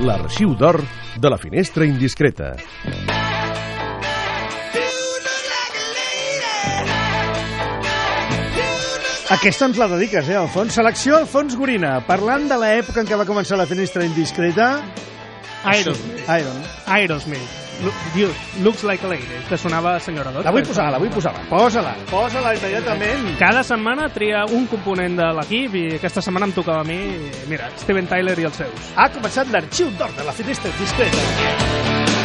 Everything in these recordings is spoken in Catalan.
l'arxiu d'or de la finestra indiscreta. Aquesta ens la dediques, eh, Alfons? Selecció Alfons Gorina, parlant de l'època en què va començar la finestra indiscreta. Aerosmith. Iron. Aerosmith. Dude, looks like a lady, que sonava a senyora Dot. La vull posar, la vull posar. Posa-la, posa-la immediatament. Cada setmana tria un component de l'equip i aquesta setmana em tocava a mi, mira, Steven Tyler i els seus. Ha començat l'arxiu d'or de la finestra indiscreta.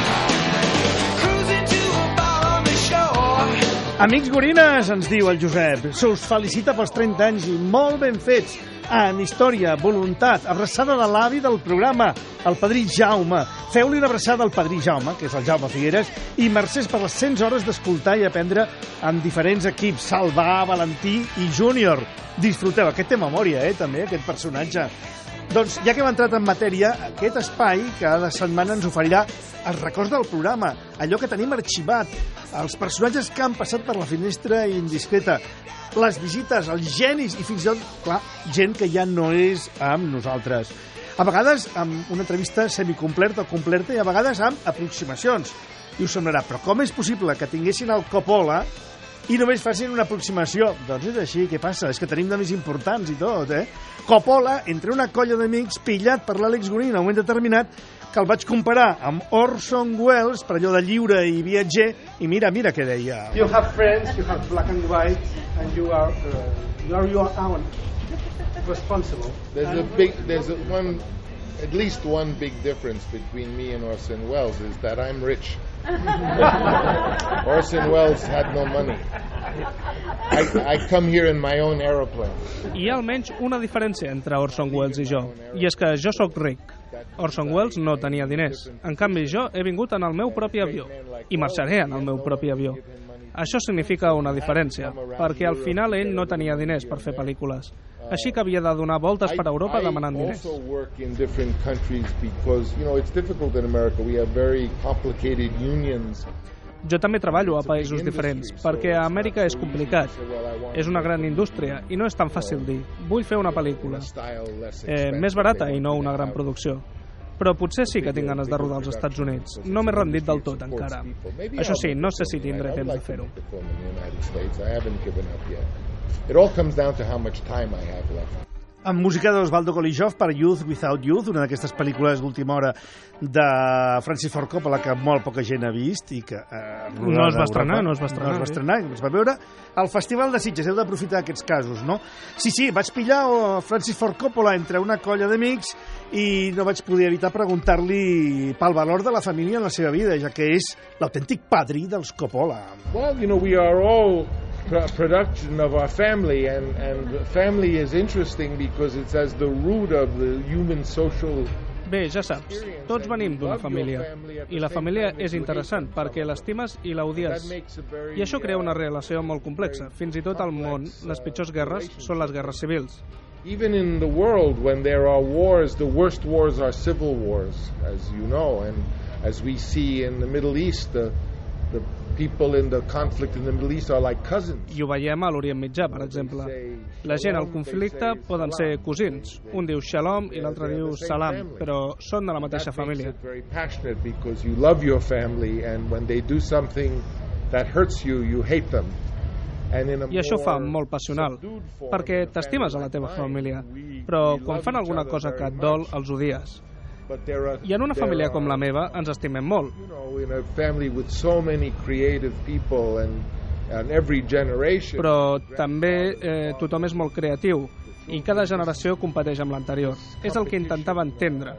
Amics gorines, ens diu el Josep, se us felicita pels 30 anys i molt ben fets, en història, voluntat, abraçada de l'avi del programa, el padrí Jaume. Feu-li una abraçada al padrí Jaume, que és el Jaume Figueres, i mercès per les 100 hores d'escoltar i aprendre amb diferents equips, Salvà, Valentí i Júnior. Disfruteu, aquest té memòria, eh, també, aquest personatge. Doncs, ja que hem entrat en matèria, aquest espai cada setmana ens oferirà els records del programa, allò que tenim arxivat, els personatges que han passat per la finestra indiscreta, les visites, els genis i fins i tot, clar, gent que ja no és amb nosaltres. A vegades amb una entrevista semicompleta o completa i a vegades amb aproximacions. I us semblarà, però com és possible que tinguessin el Coppola i només facin una aproximació. Doncs és així, què passa? És que tenim de més importants i tot, eh? Coppola, entre una colla d'amics, pillat per l'Àlex Gorin en un moment determinat, que el vaig comparar amb Orson Welles, per allò de lliure i viatger, i mira, mira què deia. You have friends, you have black and white, and you are uh, you are your own responsible. There's a big, there's a one, at least one big difference between me and Orson Welles is that I'm rich. Orson Welles had no money. I, I come here in my own aeroplane. Hi ha almenys una diferència entre Orson Welles i jo, i és que jo sóc ric. Orson Welles no tenia diners. En canvi, jo he vingut en el meu propi avió, i marxaré en el meu propi avió. Això significa una diferència, perquè al final ell no tenia diners per fer pel·lícules. Així que havia de donar voltes per Europa demanant diners. Jo també treballo a països diferents, perquè a Amèrica és complicat. És una gran indústria i no és tan fàcil dir vull fer una pel·lícula. Eh, més barata i no una gran producció. Però potser sí que tinc ganes de rodar als Estats Units. No m'he rendit del tot encara. Això sí, no sé si tindré temps de fer-ho. It all comes down to how much time I have left. Amb música d'Osvaldo Kolijov per Youth Without Youth, una d'aquestes pel·lícules d'última hora de Francis Ford Coppola que molt poca gent ha vist i que eh, No es va estrenar, no es va estrenar, no es va estrenar, es va veure al Festival de Sitges, heu d'aprofitar aquests casos, no? Sí, sí, vaig pillar oh, Francis Ford Coppola entre una colla d'amics i no vaig poder evitar preguntar-li pel valor de la família en la seva vida, ja que és l'autèntic padrí dels Coppola. Well, you know, we are all production of our family, and, and family is interesting because it's as the root of the human social Bé, ja saps, tots venim d'una família. I la família és interessant perquè l'estimes i l'odies. I això crea una relació molt complexa. Fins i tot al món, les pitjors guerres són les guerres civils. even in the world when there are wars the worst wars are civil wars as you know and as we see in the middle east the, the people in the conflict in the middle east are like cousins I ho veiem a l'Orient Mitjà, per exemple. La gent al conflicte poden ser cosins. Un diu Shalom i l'altre diu Salam, però són de la mateixa família. very passionate because you love your family and when they do something that hurts you you hate them I això fa molt passional, perquè t'estimes a la teva família, però quan fan alguna cosa que et dol, els odies. I en una família com la meva ens estimem molt, però també eh, tothom és molt creatiu i cada generació competeix amb l'anterior. És el que intentava entendre,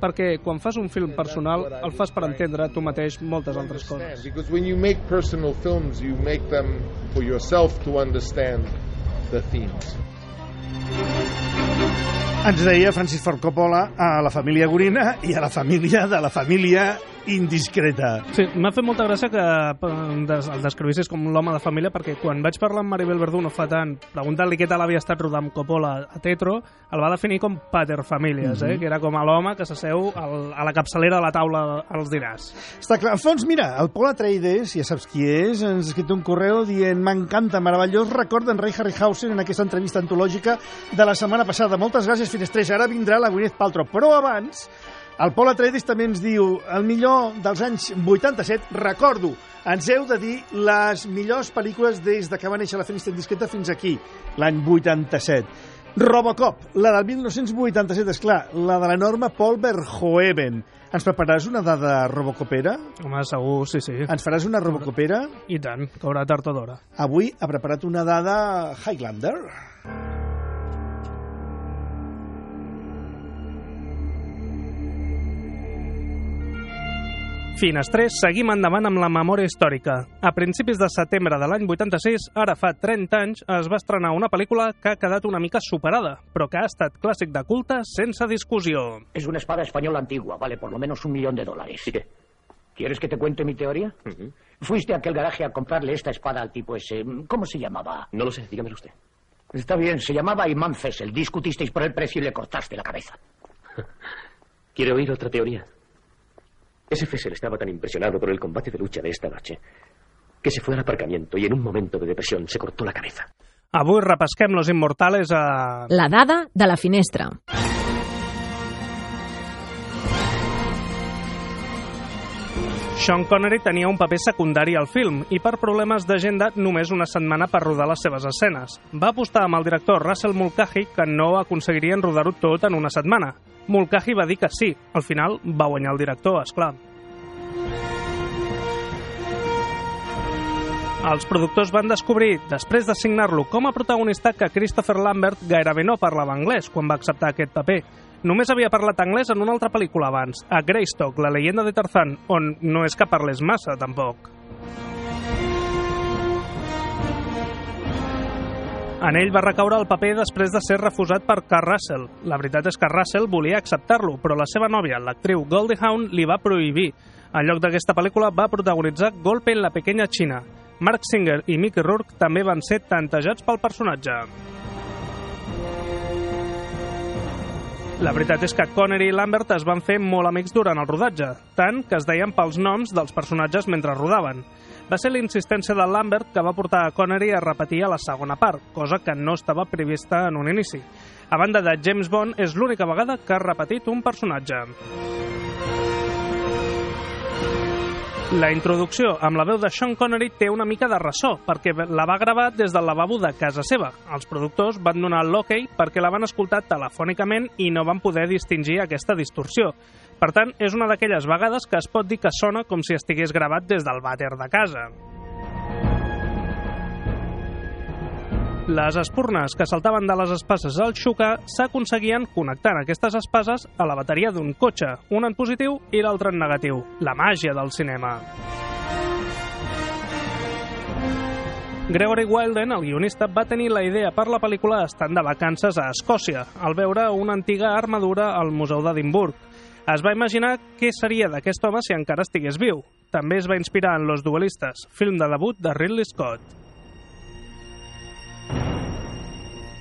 perquè quan fas un film personal el fas per entendre tu mateix moltes altres coses. Because when you make personal films, you make them for yourself to understand the themes. Ens deia Francis Ford Coppola a la família Gorina i a la família de la família indiscreta. Sí, m'ha fet molta gràcia que el descrivissis com l'home de família perquè quan vaig parlar amb Maribel Verdú no fa tant, preguntant-li què tal havia estat rodar amb Coppola a Tetro, el va definir com pater famílies, eh? que era com l'home que s'asseu a la capçalera de la taula als dinars. Està clar. En fons, mira, el Paul Atreides, ja saps qui és, ens ha escrit un correu dient m'encanta, meravellós record d'en Ray Harryhausen en aquesta entrevista antològica de la setmana passada. Moltes gràcies, Finestreix. Ara vindrà la Gwyneth Paltrow. Però abans El Pol Atreides també ens diu el millor dels anys 87, recordo, ens heu de dir les millors pel·lícules des de que va néixer la Finestra Indiscreta fins aquí, l'any 87. Robocop, la del 1987, és clar, la de l'enorme Paul Verhoeven. Ens prepararàs una dada robocopera? Home, segur, sí, sí. Ens faràs una robocopera? I tant, caurà tard o d'hora. Avui ha preparat una dada Highlander. Finestrers, seguim endavant amb la memòria històrica. A principis de setembre de l'any 86, ara fa 30 anys, es va estrenar una pel·lícula que ha quedat una mica superada, però que ha estat clàssic de culte sense discussió. Es una espada española antigua, vale por lo menos un millón de dólares. ¿Y qué? ¿Quieres que te cuente mi teoría? Ujú. Fuiste a aquel garaje a comprarle esta espada al tipo ese. ¿Cómo se llamaba? No lo sé, dígamelo usted. Está bien, se llamaba Imán Fessel. Discutisteis por el precio y le cortaste la cabeza. ¿Quiere oír otra teoría? Ese Fessel estaba tan impresionado por el combate de lucha de esta noche que se fue al aparcamiento y en un momento de depresión se cortó la cabeza. Avui repesquem Los Immortales a... La dada de la finestra. Sean Connery tenia un paper secundari al film i per problemes d'agenda només una setmana per rodar les seves escenes. Va apostar amb el director Russell Mulcahy que no aconseguirien rodar-ho tot en una setmana. Mulcahy va dir que sí. Al final va guanyar el director, és clar. Els productors van descobrir, després de signar-lo com a protagonista, que Christopher Lambert gairebé no parlava anglès quan va acceptar aquest paper. Només havia parlat anglès en una altra pel·lícula abans, a Greystock, la leyenda de Tarzan, on no és que parlés massa, tampoc. En ell va recaure el paper després de ser refusat per Carl Russell. La veritat és que Russell volia acceptar-lo, però la seva nòvia, l'actriu Goldie Hawn, li va prohibir. En lloc d'aquesta pel·lícula va protagonitzar Golpe en la pequeña China. Mark Singer i Mickey Rourke també van ser tantejats pel personatge. La veritat és que Connery i Lambert es van fer molt amics durant el rodatge, tant que es deien pels noms dels personatges mentre rodaven. Va ser la insistència de Lambert que va portar a Connery a repetir a la segona part, cosa que no estava prevista en un inici. A banda de James Bond, és l'única vegada que ha repetit un personatge. La introducció amb la veu de Sean Connery té una mica de ressò, perquè la va gravar des del lavabo de casa seva. Els productors van donar l'hoquei perquè la van escoltar telefònicament i no van poder distingir aquesta distorsió. Per tant, és una d'aquelles vegades que es pot dir que sona com si estigués gravat des del vàter de casa. Les espurnes que saltaven de les espases al xuca s'aconseguien connectant aquestes espases a la bateria d'un cotxe, un en positiu i l'altre en negatiu. La màgia del cinema. Gregory Wilden, el guionista, va tenir la idea per la pel·lícula estant de vacances a Escòcia, al veure una antiga armadura al Museu d'Edimburg. Es va imaginar què seria d'aquest home si encara estigués viu. També es va inspirar en Los Duelistes, film de debut de Ridley Scott.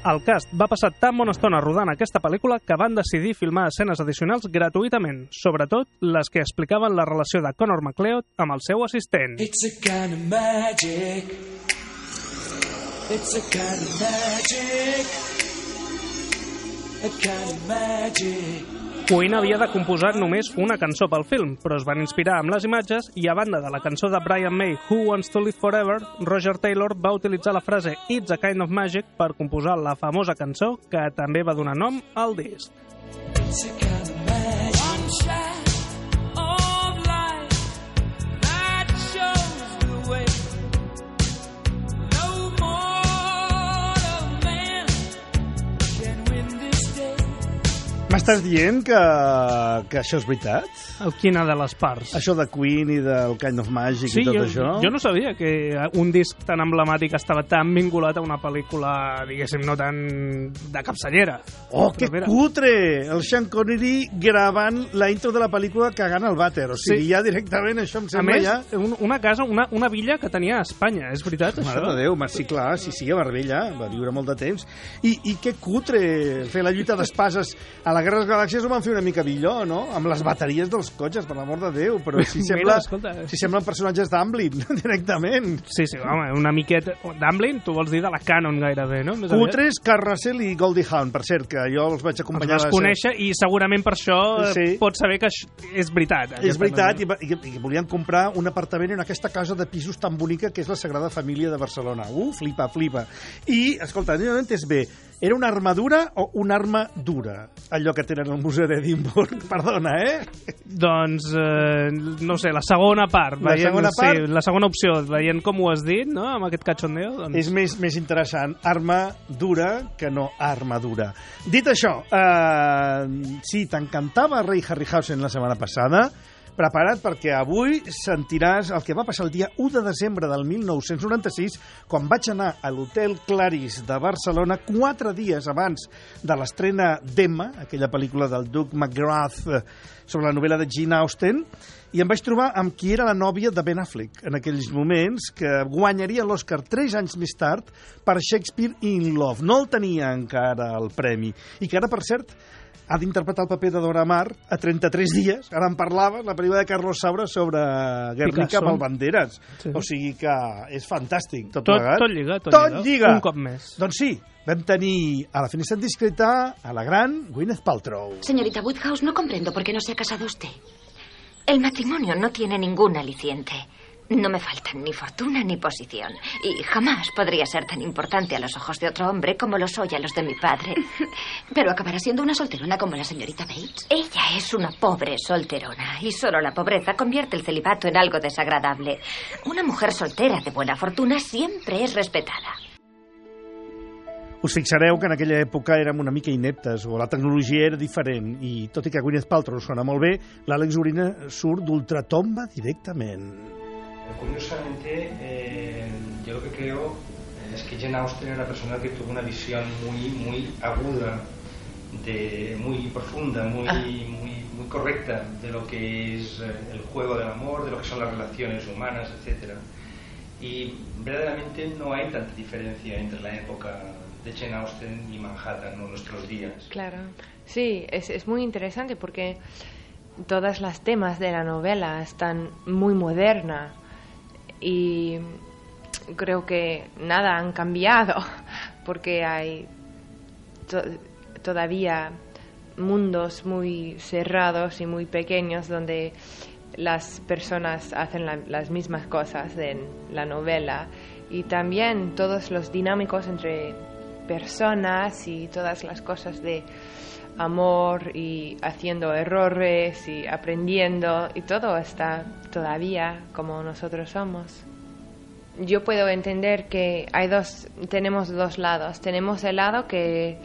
El cast va passar tan bona estona rodant aquesta pel·lícula que van decidir filmar escenes addicionals gratuïtament, sobretot les que explicaven la relació de Conor McLeod amb el seu assistent. It's a kind of magic. It's a kind of magic. A kind of magic. Queen havia de composar només una cançó pel film, però es van inspirar amb les imatges i a banda de la cançó de Brian May Who Wants to Live Forever, Roger Taylor va utilitzar la frase It's a kind of magic per composar la famosa cançó que també va donar nom al disc. It's a kind of magic. M'estàs dient que, que això és veritat? El quina de les parts? Això de Queen i del Kind of Magic Sí, i tot jo, això? jo no sabia que un disc tan emblemàtic estava tan vinculat a una pel·lícula, diguéssim, no tan de capçallera. Oh, que Però mira, cutre! El Sean Connery gravant la intro de la pel·lícula cagant al vàter. O sigui, Sí. ja directament això em A sembla més, ja... un, una casa, una, una villa que tenia a Espanya, és veritat, Mare això? de Déu, sí, clar, sí, sí, a Marbella, va viure molt de temps. I, i que cutre fer la lluita d'espases a la Guerra de les Galàxies ho van fer una mica millor, no? Amb les bateries dels cotxes, per l'amor de Déu, però si Mira, sembla, escolta. si semblen personatges d'Amblin, directament. Sí, sí, home, una miqueta... D'Amblin, tu vols dir de la Canon gairebé, no? Més. Cutres, Carrasel i Goldie Hawn, per cert, que jo els vaig Els acompanyar... vas a la- conèixer i segurament per això Sí. sí. pots saber que és veritat. És veritat, i, i, i volien comprar un apartament en aquesta casa de pisos tan bonica que és la Sagrada Família de Barcelona. Uh, flipa, flipa. I, escolta, no he entès bé, era una armadura o una arma dura? Allò que tenen al Museu d'Edimburg, perdona, eh? Doncs, eh, no sé, la segona part. La segona part? Sí, la segona opció, veient com ho has dit, no?, amb aquest cachondeo. Doncs... És més, més interessant arma dura que no armadura. Dit això, eh, sí, t'encantava Ray Harryhausen la setmana passada, prepara't perquè avui sentiràs el que va passar el dia 1 de desembre del 1996 quan vaig anar a l'Hotel Claris de Barcelona quatre dies abans de l'estrena d'Emma, aquella pel·lícula del Doug McGrath eh, sobre la novel·la de Jane Austen, i em vaig trobar amb qui era la nòvia de Ben Affleck en aquells moments, que guanyaria l'Oscar tres anys més tard per Shakespeare in Love. No el tenia encara el premi. I que ara, per cert, ha d'interpretar el paper de Dora Maar a 33 dies. Ara en parlava, la pel·lícula de Carlos Saura sobre Guernica amb el Banderas. Sí. O sigui que és fantàstic, tot, Tot, plegat. tot lliga, tot, Tot lliga. Un cop més. Doncs sí, vam tenir a la finestra discreta a la gran Gwyneth Paltrow. Señorita Woodhouse, no comprendo por qué no se ha casado usted. El matrimonio no tiene ningún aliciente. No me faltan ni fortuna ni posición. Y jamás podría ser tan importante a los ojos de otro hombre como lo soy a los de mi padre. Pero acabará siendo una solterona como la señorita Bates. Ella es una pobre solterona. Y solo la pobreza convierte el celibato en algo desagradable. Una mujer soltera de buena fortuna siempre es respetada. Us fixareu que en aquella època érem una mica ineptes, o la tecnologia era diferent, i tot i que Gwyneth Paltrow sona molt bé, l'Àlex Urina surt d'ultratomba directament. Curiosamente, eh, yo lo que creo es que Jane Austen era una persona que tuvo una visión muy, muy aguda, de, muy profunda, muy, muy, muy correcta de lo que es eh, el juego del amor, de lo que son las relaciones humanas, etc. Y verdaderamente no hay tanta diferencia entre la época de Jane Austen y Manhattan o nuestros días. Claro, sí, es, es muy interesante porque todas las temas de la novela están muy moderna y creo que nada han cambiado porque hay to- todavía mundos muy cerrados y muy pequeños donde las personas hacen la- las mismas cosas en la novela. Y también todos los dinámicos entre personas y todas las cosas de amor y haciendo errores y aprendiendo y todo está todavía como nosotros somos. Yo puedo entender que hay dos, tenemos dos lados. Tenemos el lado que,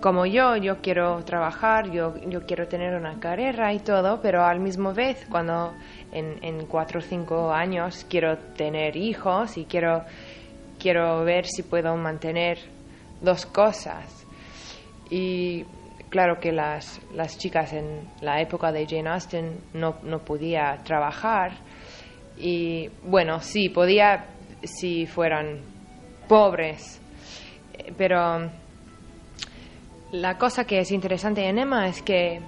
como yo, yo quiero trabajar, yo, yo quiero tener una carrera y todo, pero al mismo vez, cuando en, en cuatro o cinco años quiero tener hijos y quiero, quiero ver si puedo mantener dos cosas. Y claro que las, las chicas en la época de Jane Austen no, no podía trabajar. Y bueno, sí, podía si fueran pobres. Eh, Pero la cosa que es interesante en Emma es que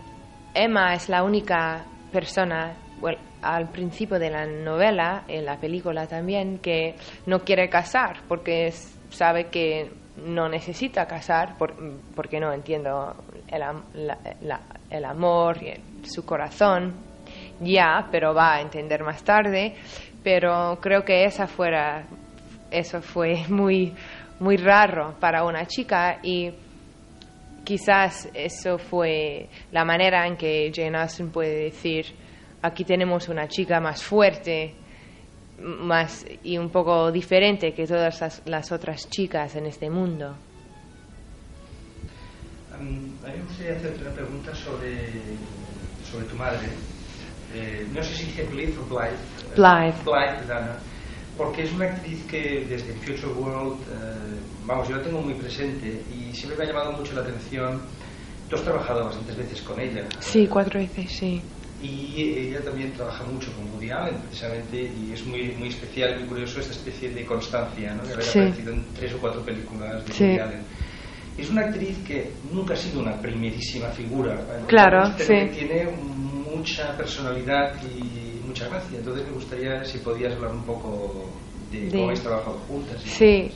Emma es la única persona, al principio de la novela, en la película también, que no quiere casar porque es- sabe que no necesita casar por- porque no entiendo el, la- la- el amor y el- su corazón ya, pero va a entender más tarde. Pero creo que esa fuera, eso fue muy, muy raro para una chica y quizás eso fue la manera en que Jane Austen puede decir aquí tenemos una chica más fuerte más y un poco diferente que todas las, las otras chicas en este mundo. Um, a mí me gustaría hacerte una pregunta sobre, sobre tu madre. Eh, no sé si dice Blythe o Blythe. Blythe. Blythe, Dana. Porque es una actriz que desde Future World, eh, vamos, yo la tengo muy presente y siempre me ha llamado mucho la atención. Tú has trabajado bastantes veces con ella. Sí, cuatro veces, sí. Y ella también trabaja mucho con Woody Allen, precisamente, y es muy, muy especial, muy curioso esta especie de constancia, ¿no? De haber Sí. aparecido en tres o cuatro películas de Sí. Woody Allen. Es una actriz que nunca ha sido una primerísima figura, Claro, pero sí. que tiene mucha personalidad y mucha gracia. Entonces me gustaría si podías hablar un poco de, De- cómo habéis trabajado juntas. Sí,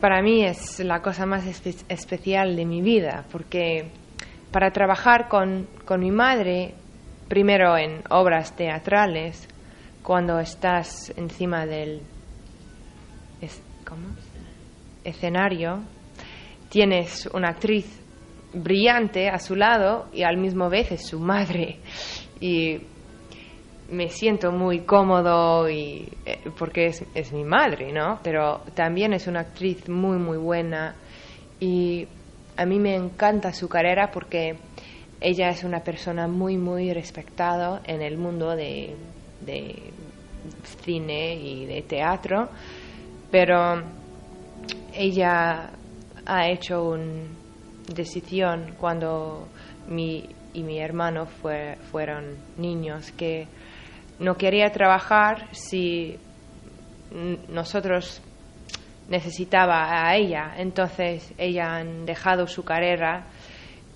para mí es la cosa más espe- especial de mi vida, porque para trabajar con, con mi madre, primero en obras teatrales, cuando estás encima del es- ¿cómo? escenario, tienes una actriz brillante a su lado y al mismo vez es su madre. Y me siento muy cómodo y eh, porque es, es mi madre, ¿no? Pero también es una actriz muy muy buena y a mí me encanta su carrera porque ella es una persona muy muy respetada en el mundo de, de cine y de teatro, pero ella ha hecho una decisión cuando mi y mi hermano fue, fueron niños que no quería trabajar si nosotros necesitaba a ella. Entonces ella han dejado su carrera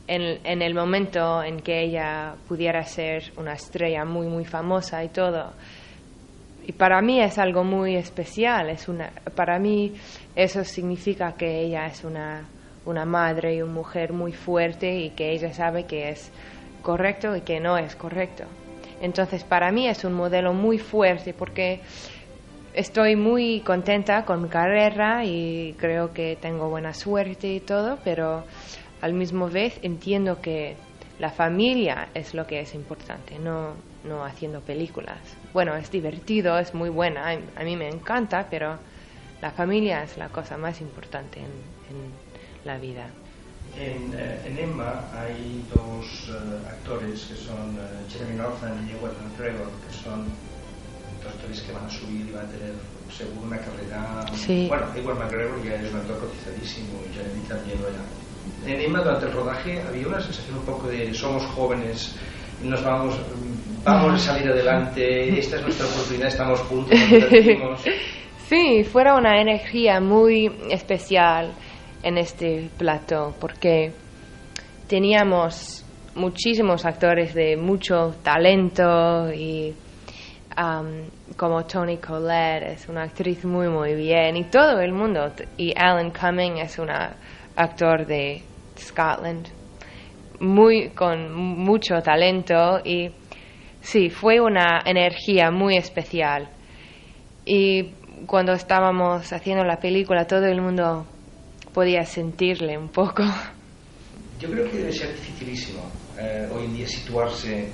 en, en el momento en que ella pudiera ser una estrella muy muy famosa y todo. Y para mí es algo muy especial. Es una, para mí eso significa que ella es una, una madre y una mujer muy fuerte y que ella sabe que es correcto y que no es correcto. Entonces para mí es un modelo muy fuerte porque estoy muy contenta con mi carrera y creo que tengo buena suerte y todo, pero al mismo vez entiendo que la familia es lo que es importante, no, no haciendo películas. Bueno, es divertido, es muy buena, a mí me encanta, pero la familia es la cosa más importante en, en la vida. En, eh, en Emma hay dos eh, actores que son eh, Jeremy Northam y Ewan McGregor, que son dos actores que van a subir y van a tener seguro una carrera. Sí. Bueno, Ewan McGregor ya es un actor cotizadísimo y Jeremy también lo era. En Emma durante el rodaje había una sensación un poco de somos jóvenes, nos vamos, vamos a salir adelante, esta es nuestra oportunidad, estamos juntos. Sí, fuera una energía muy especial en este plato porque teníamos muchísimos actores de mucho talento y am, como Toni Collette es una actriz muy muy bien y todo el mundo y Alan Cumming es un actor de Scotland muy con mucho talento y sí fue una energía muy especial. Y cuando estábamos haciendo la película todo el mundo podía sentirle un poco. Yo creo que debe ser dificilísimo eh, hoy en día situarse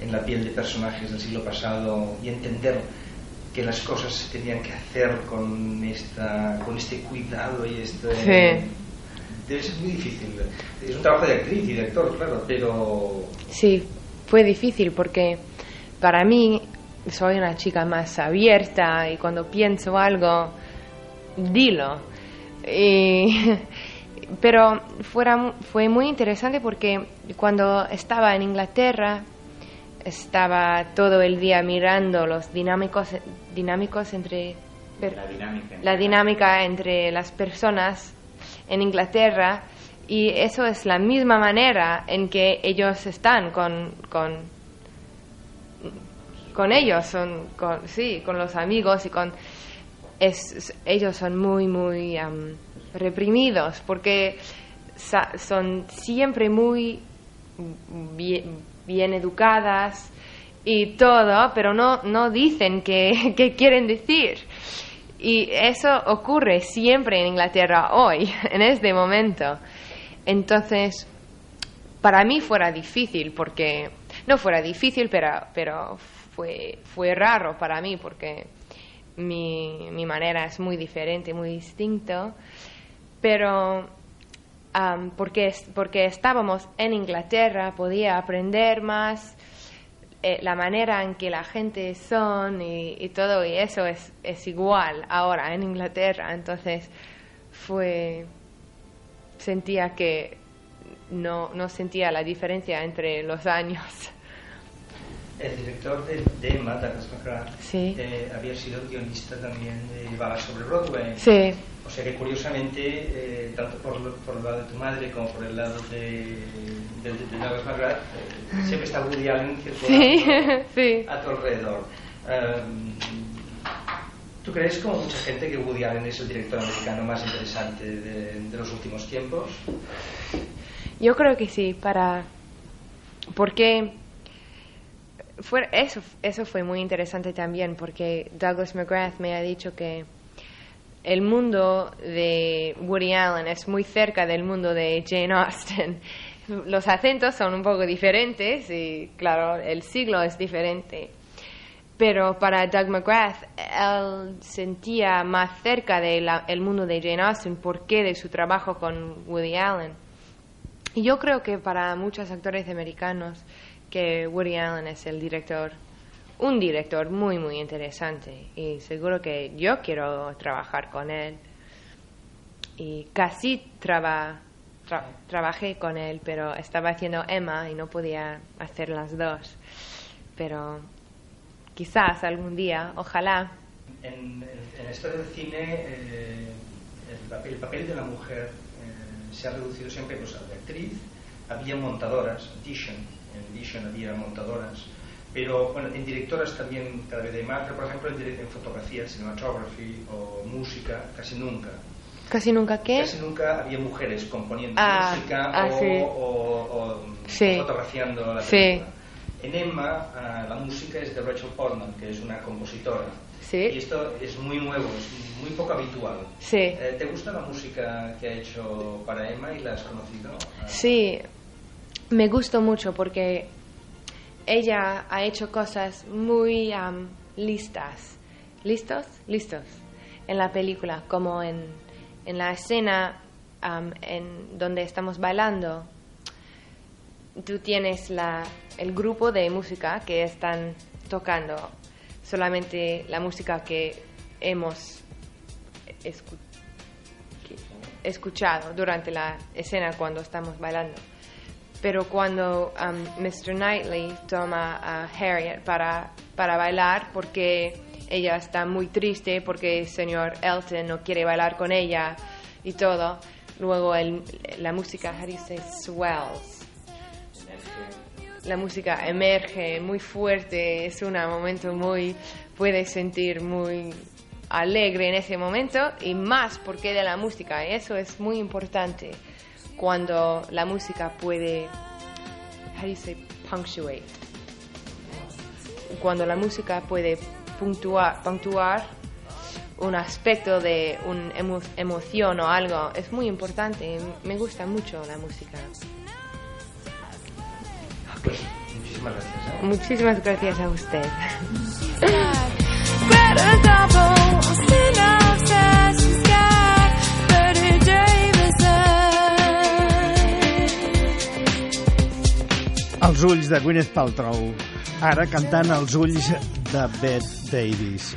en la piel de personajes del siglo pasado y entender que las cosas se tenían que hacer con esta con este cuidado y este Sí. debe ser muy difícil. Es un trabajo de actriz y de actor claro pero Sí, fue difícil porque para mí soy una chica más abierta y cuando pienso algo, dilo. Y- pero fuera, fue muy interesante porque cuando estaba en Inglaterra estaba todo el día mirando los dinámicos, dinámicos entre La dinámica. la dinámica entre las personas en Inglaterra y eso es la misma manera en que ellos están con con, con ellos son con sí con los amigos y con ellos son muy muy am, reprimidos porque son siempre muy bien, educadas y todo, pero no, no dicen qué, qué quieren decir. Y eso ocurre siempre en Inglaterra hoy, en este momento. Entonces, para mí fuera difícil, porque no fuera difícil, pero, pero fue, fue raro para mí, porque mi, mi manera es muy diferente, muy distinto. Pero am, porque, porque estábamos en Inglaterra, podía aprender más eh, la manera en que la gente son y, y todo, y eso es, es igual ahora en Inglaterra. Entonces fue. Sentía que no, no sentía la diferencia entre los años. el director de, de McGrath, Sí. eh, había sido guionista también de Balas sobre Broadway. Sí. O sea que curiosamente, eh, tanto por, por el lado de tu madre como por el lado de, de, de Douglas McGrath, eh, siempre está Woody Allen circulando Sí, sí. a tu alrededor. Um, ¿Tú crees, como mucha gente, que Woody Allen es el director americano más interesante de, los últimos tiempos? Yo creo que sí, para porque fue, eso, eso fue muy interesante también, porque Douglas McGrath me ha dicho que el mundo de Woody Allen es muy cerca del mundo de Jane Austen. Los acentos son un poco diferentes y, claro, el siglo es diferente. Pero para Doug McGrath, él sentía más cerca del el mundo de Jane Austen porque de su trabajo con Woody Allen. Y yo creo que para muchos actores americanos que Woody Allen es el director, un director muy, muy interesante. Y seguro que yo quiero trabajar con él. Y casi traba, tra- trabajé con él, pero estaba haciendo Emma y no podía hacer las dos. Pero quizás algún día, ojalá. En, en- la historia del cine, eh, el, papel, el papel de la mujer eh, se ha reducido siempre pues, al de actriz. Había montadoras, Edition, en Edition había montadoras, pero bueno, en directoras también cada vez hay más, pero por ejemplo en, en fotografía, cinematography o música, casi nunca. Casi nunca qué. Casi nunca había mujeres componiendo Ah, música ah, o, sí. o- o Sí. fotografiando la Sí. En Emma, ah, la música es de Rachel Portman, que es una compositora. Sí. Y esto es muy nuevo, es muy poco habitual. Sí. Eh, ¿Te gusta la música que ha hecho para Emma y la has conocido? Ah, Sí, me gustó mucho porque ella ha hecho cosas muy am, listas. ¿Listos? Listos. En la película, como en, en la escena am, en donde estamos bailando. Tú tienes la, el grupo de música que están tocando solamente la música que hemos escu- escuchado durante la escena cuando estamos bailando. Pero cuando um, Mr. Knightley toma a Harriet para, para bailar porque ella está muy triste porque el señor Elton no quiere bailar con ella y todo, luego el- la música, how do you say, swells. La música emerge muy fuerte, es un momento muy, puedes sentir muy alegre en ese momento y más porque de la música. Eso es muy importante cuando la música puede, how do you say, punctuate. Cuando la música puede puntuar, puntuar un aspecto de una emoción o algo, es muy importante. Me gusta mucho la música. Muchísimas gracias. ¿eh? Muchísimas gracias a usted. Els ulls de Gwyneth Paltrow, ara cantant els ulls de Bette Davis.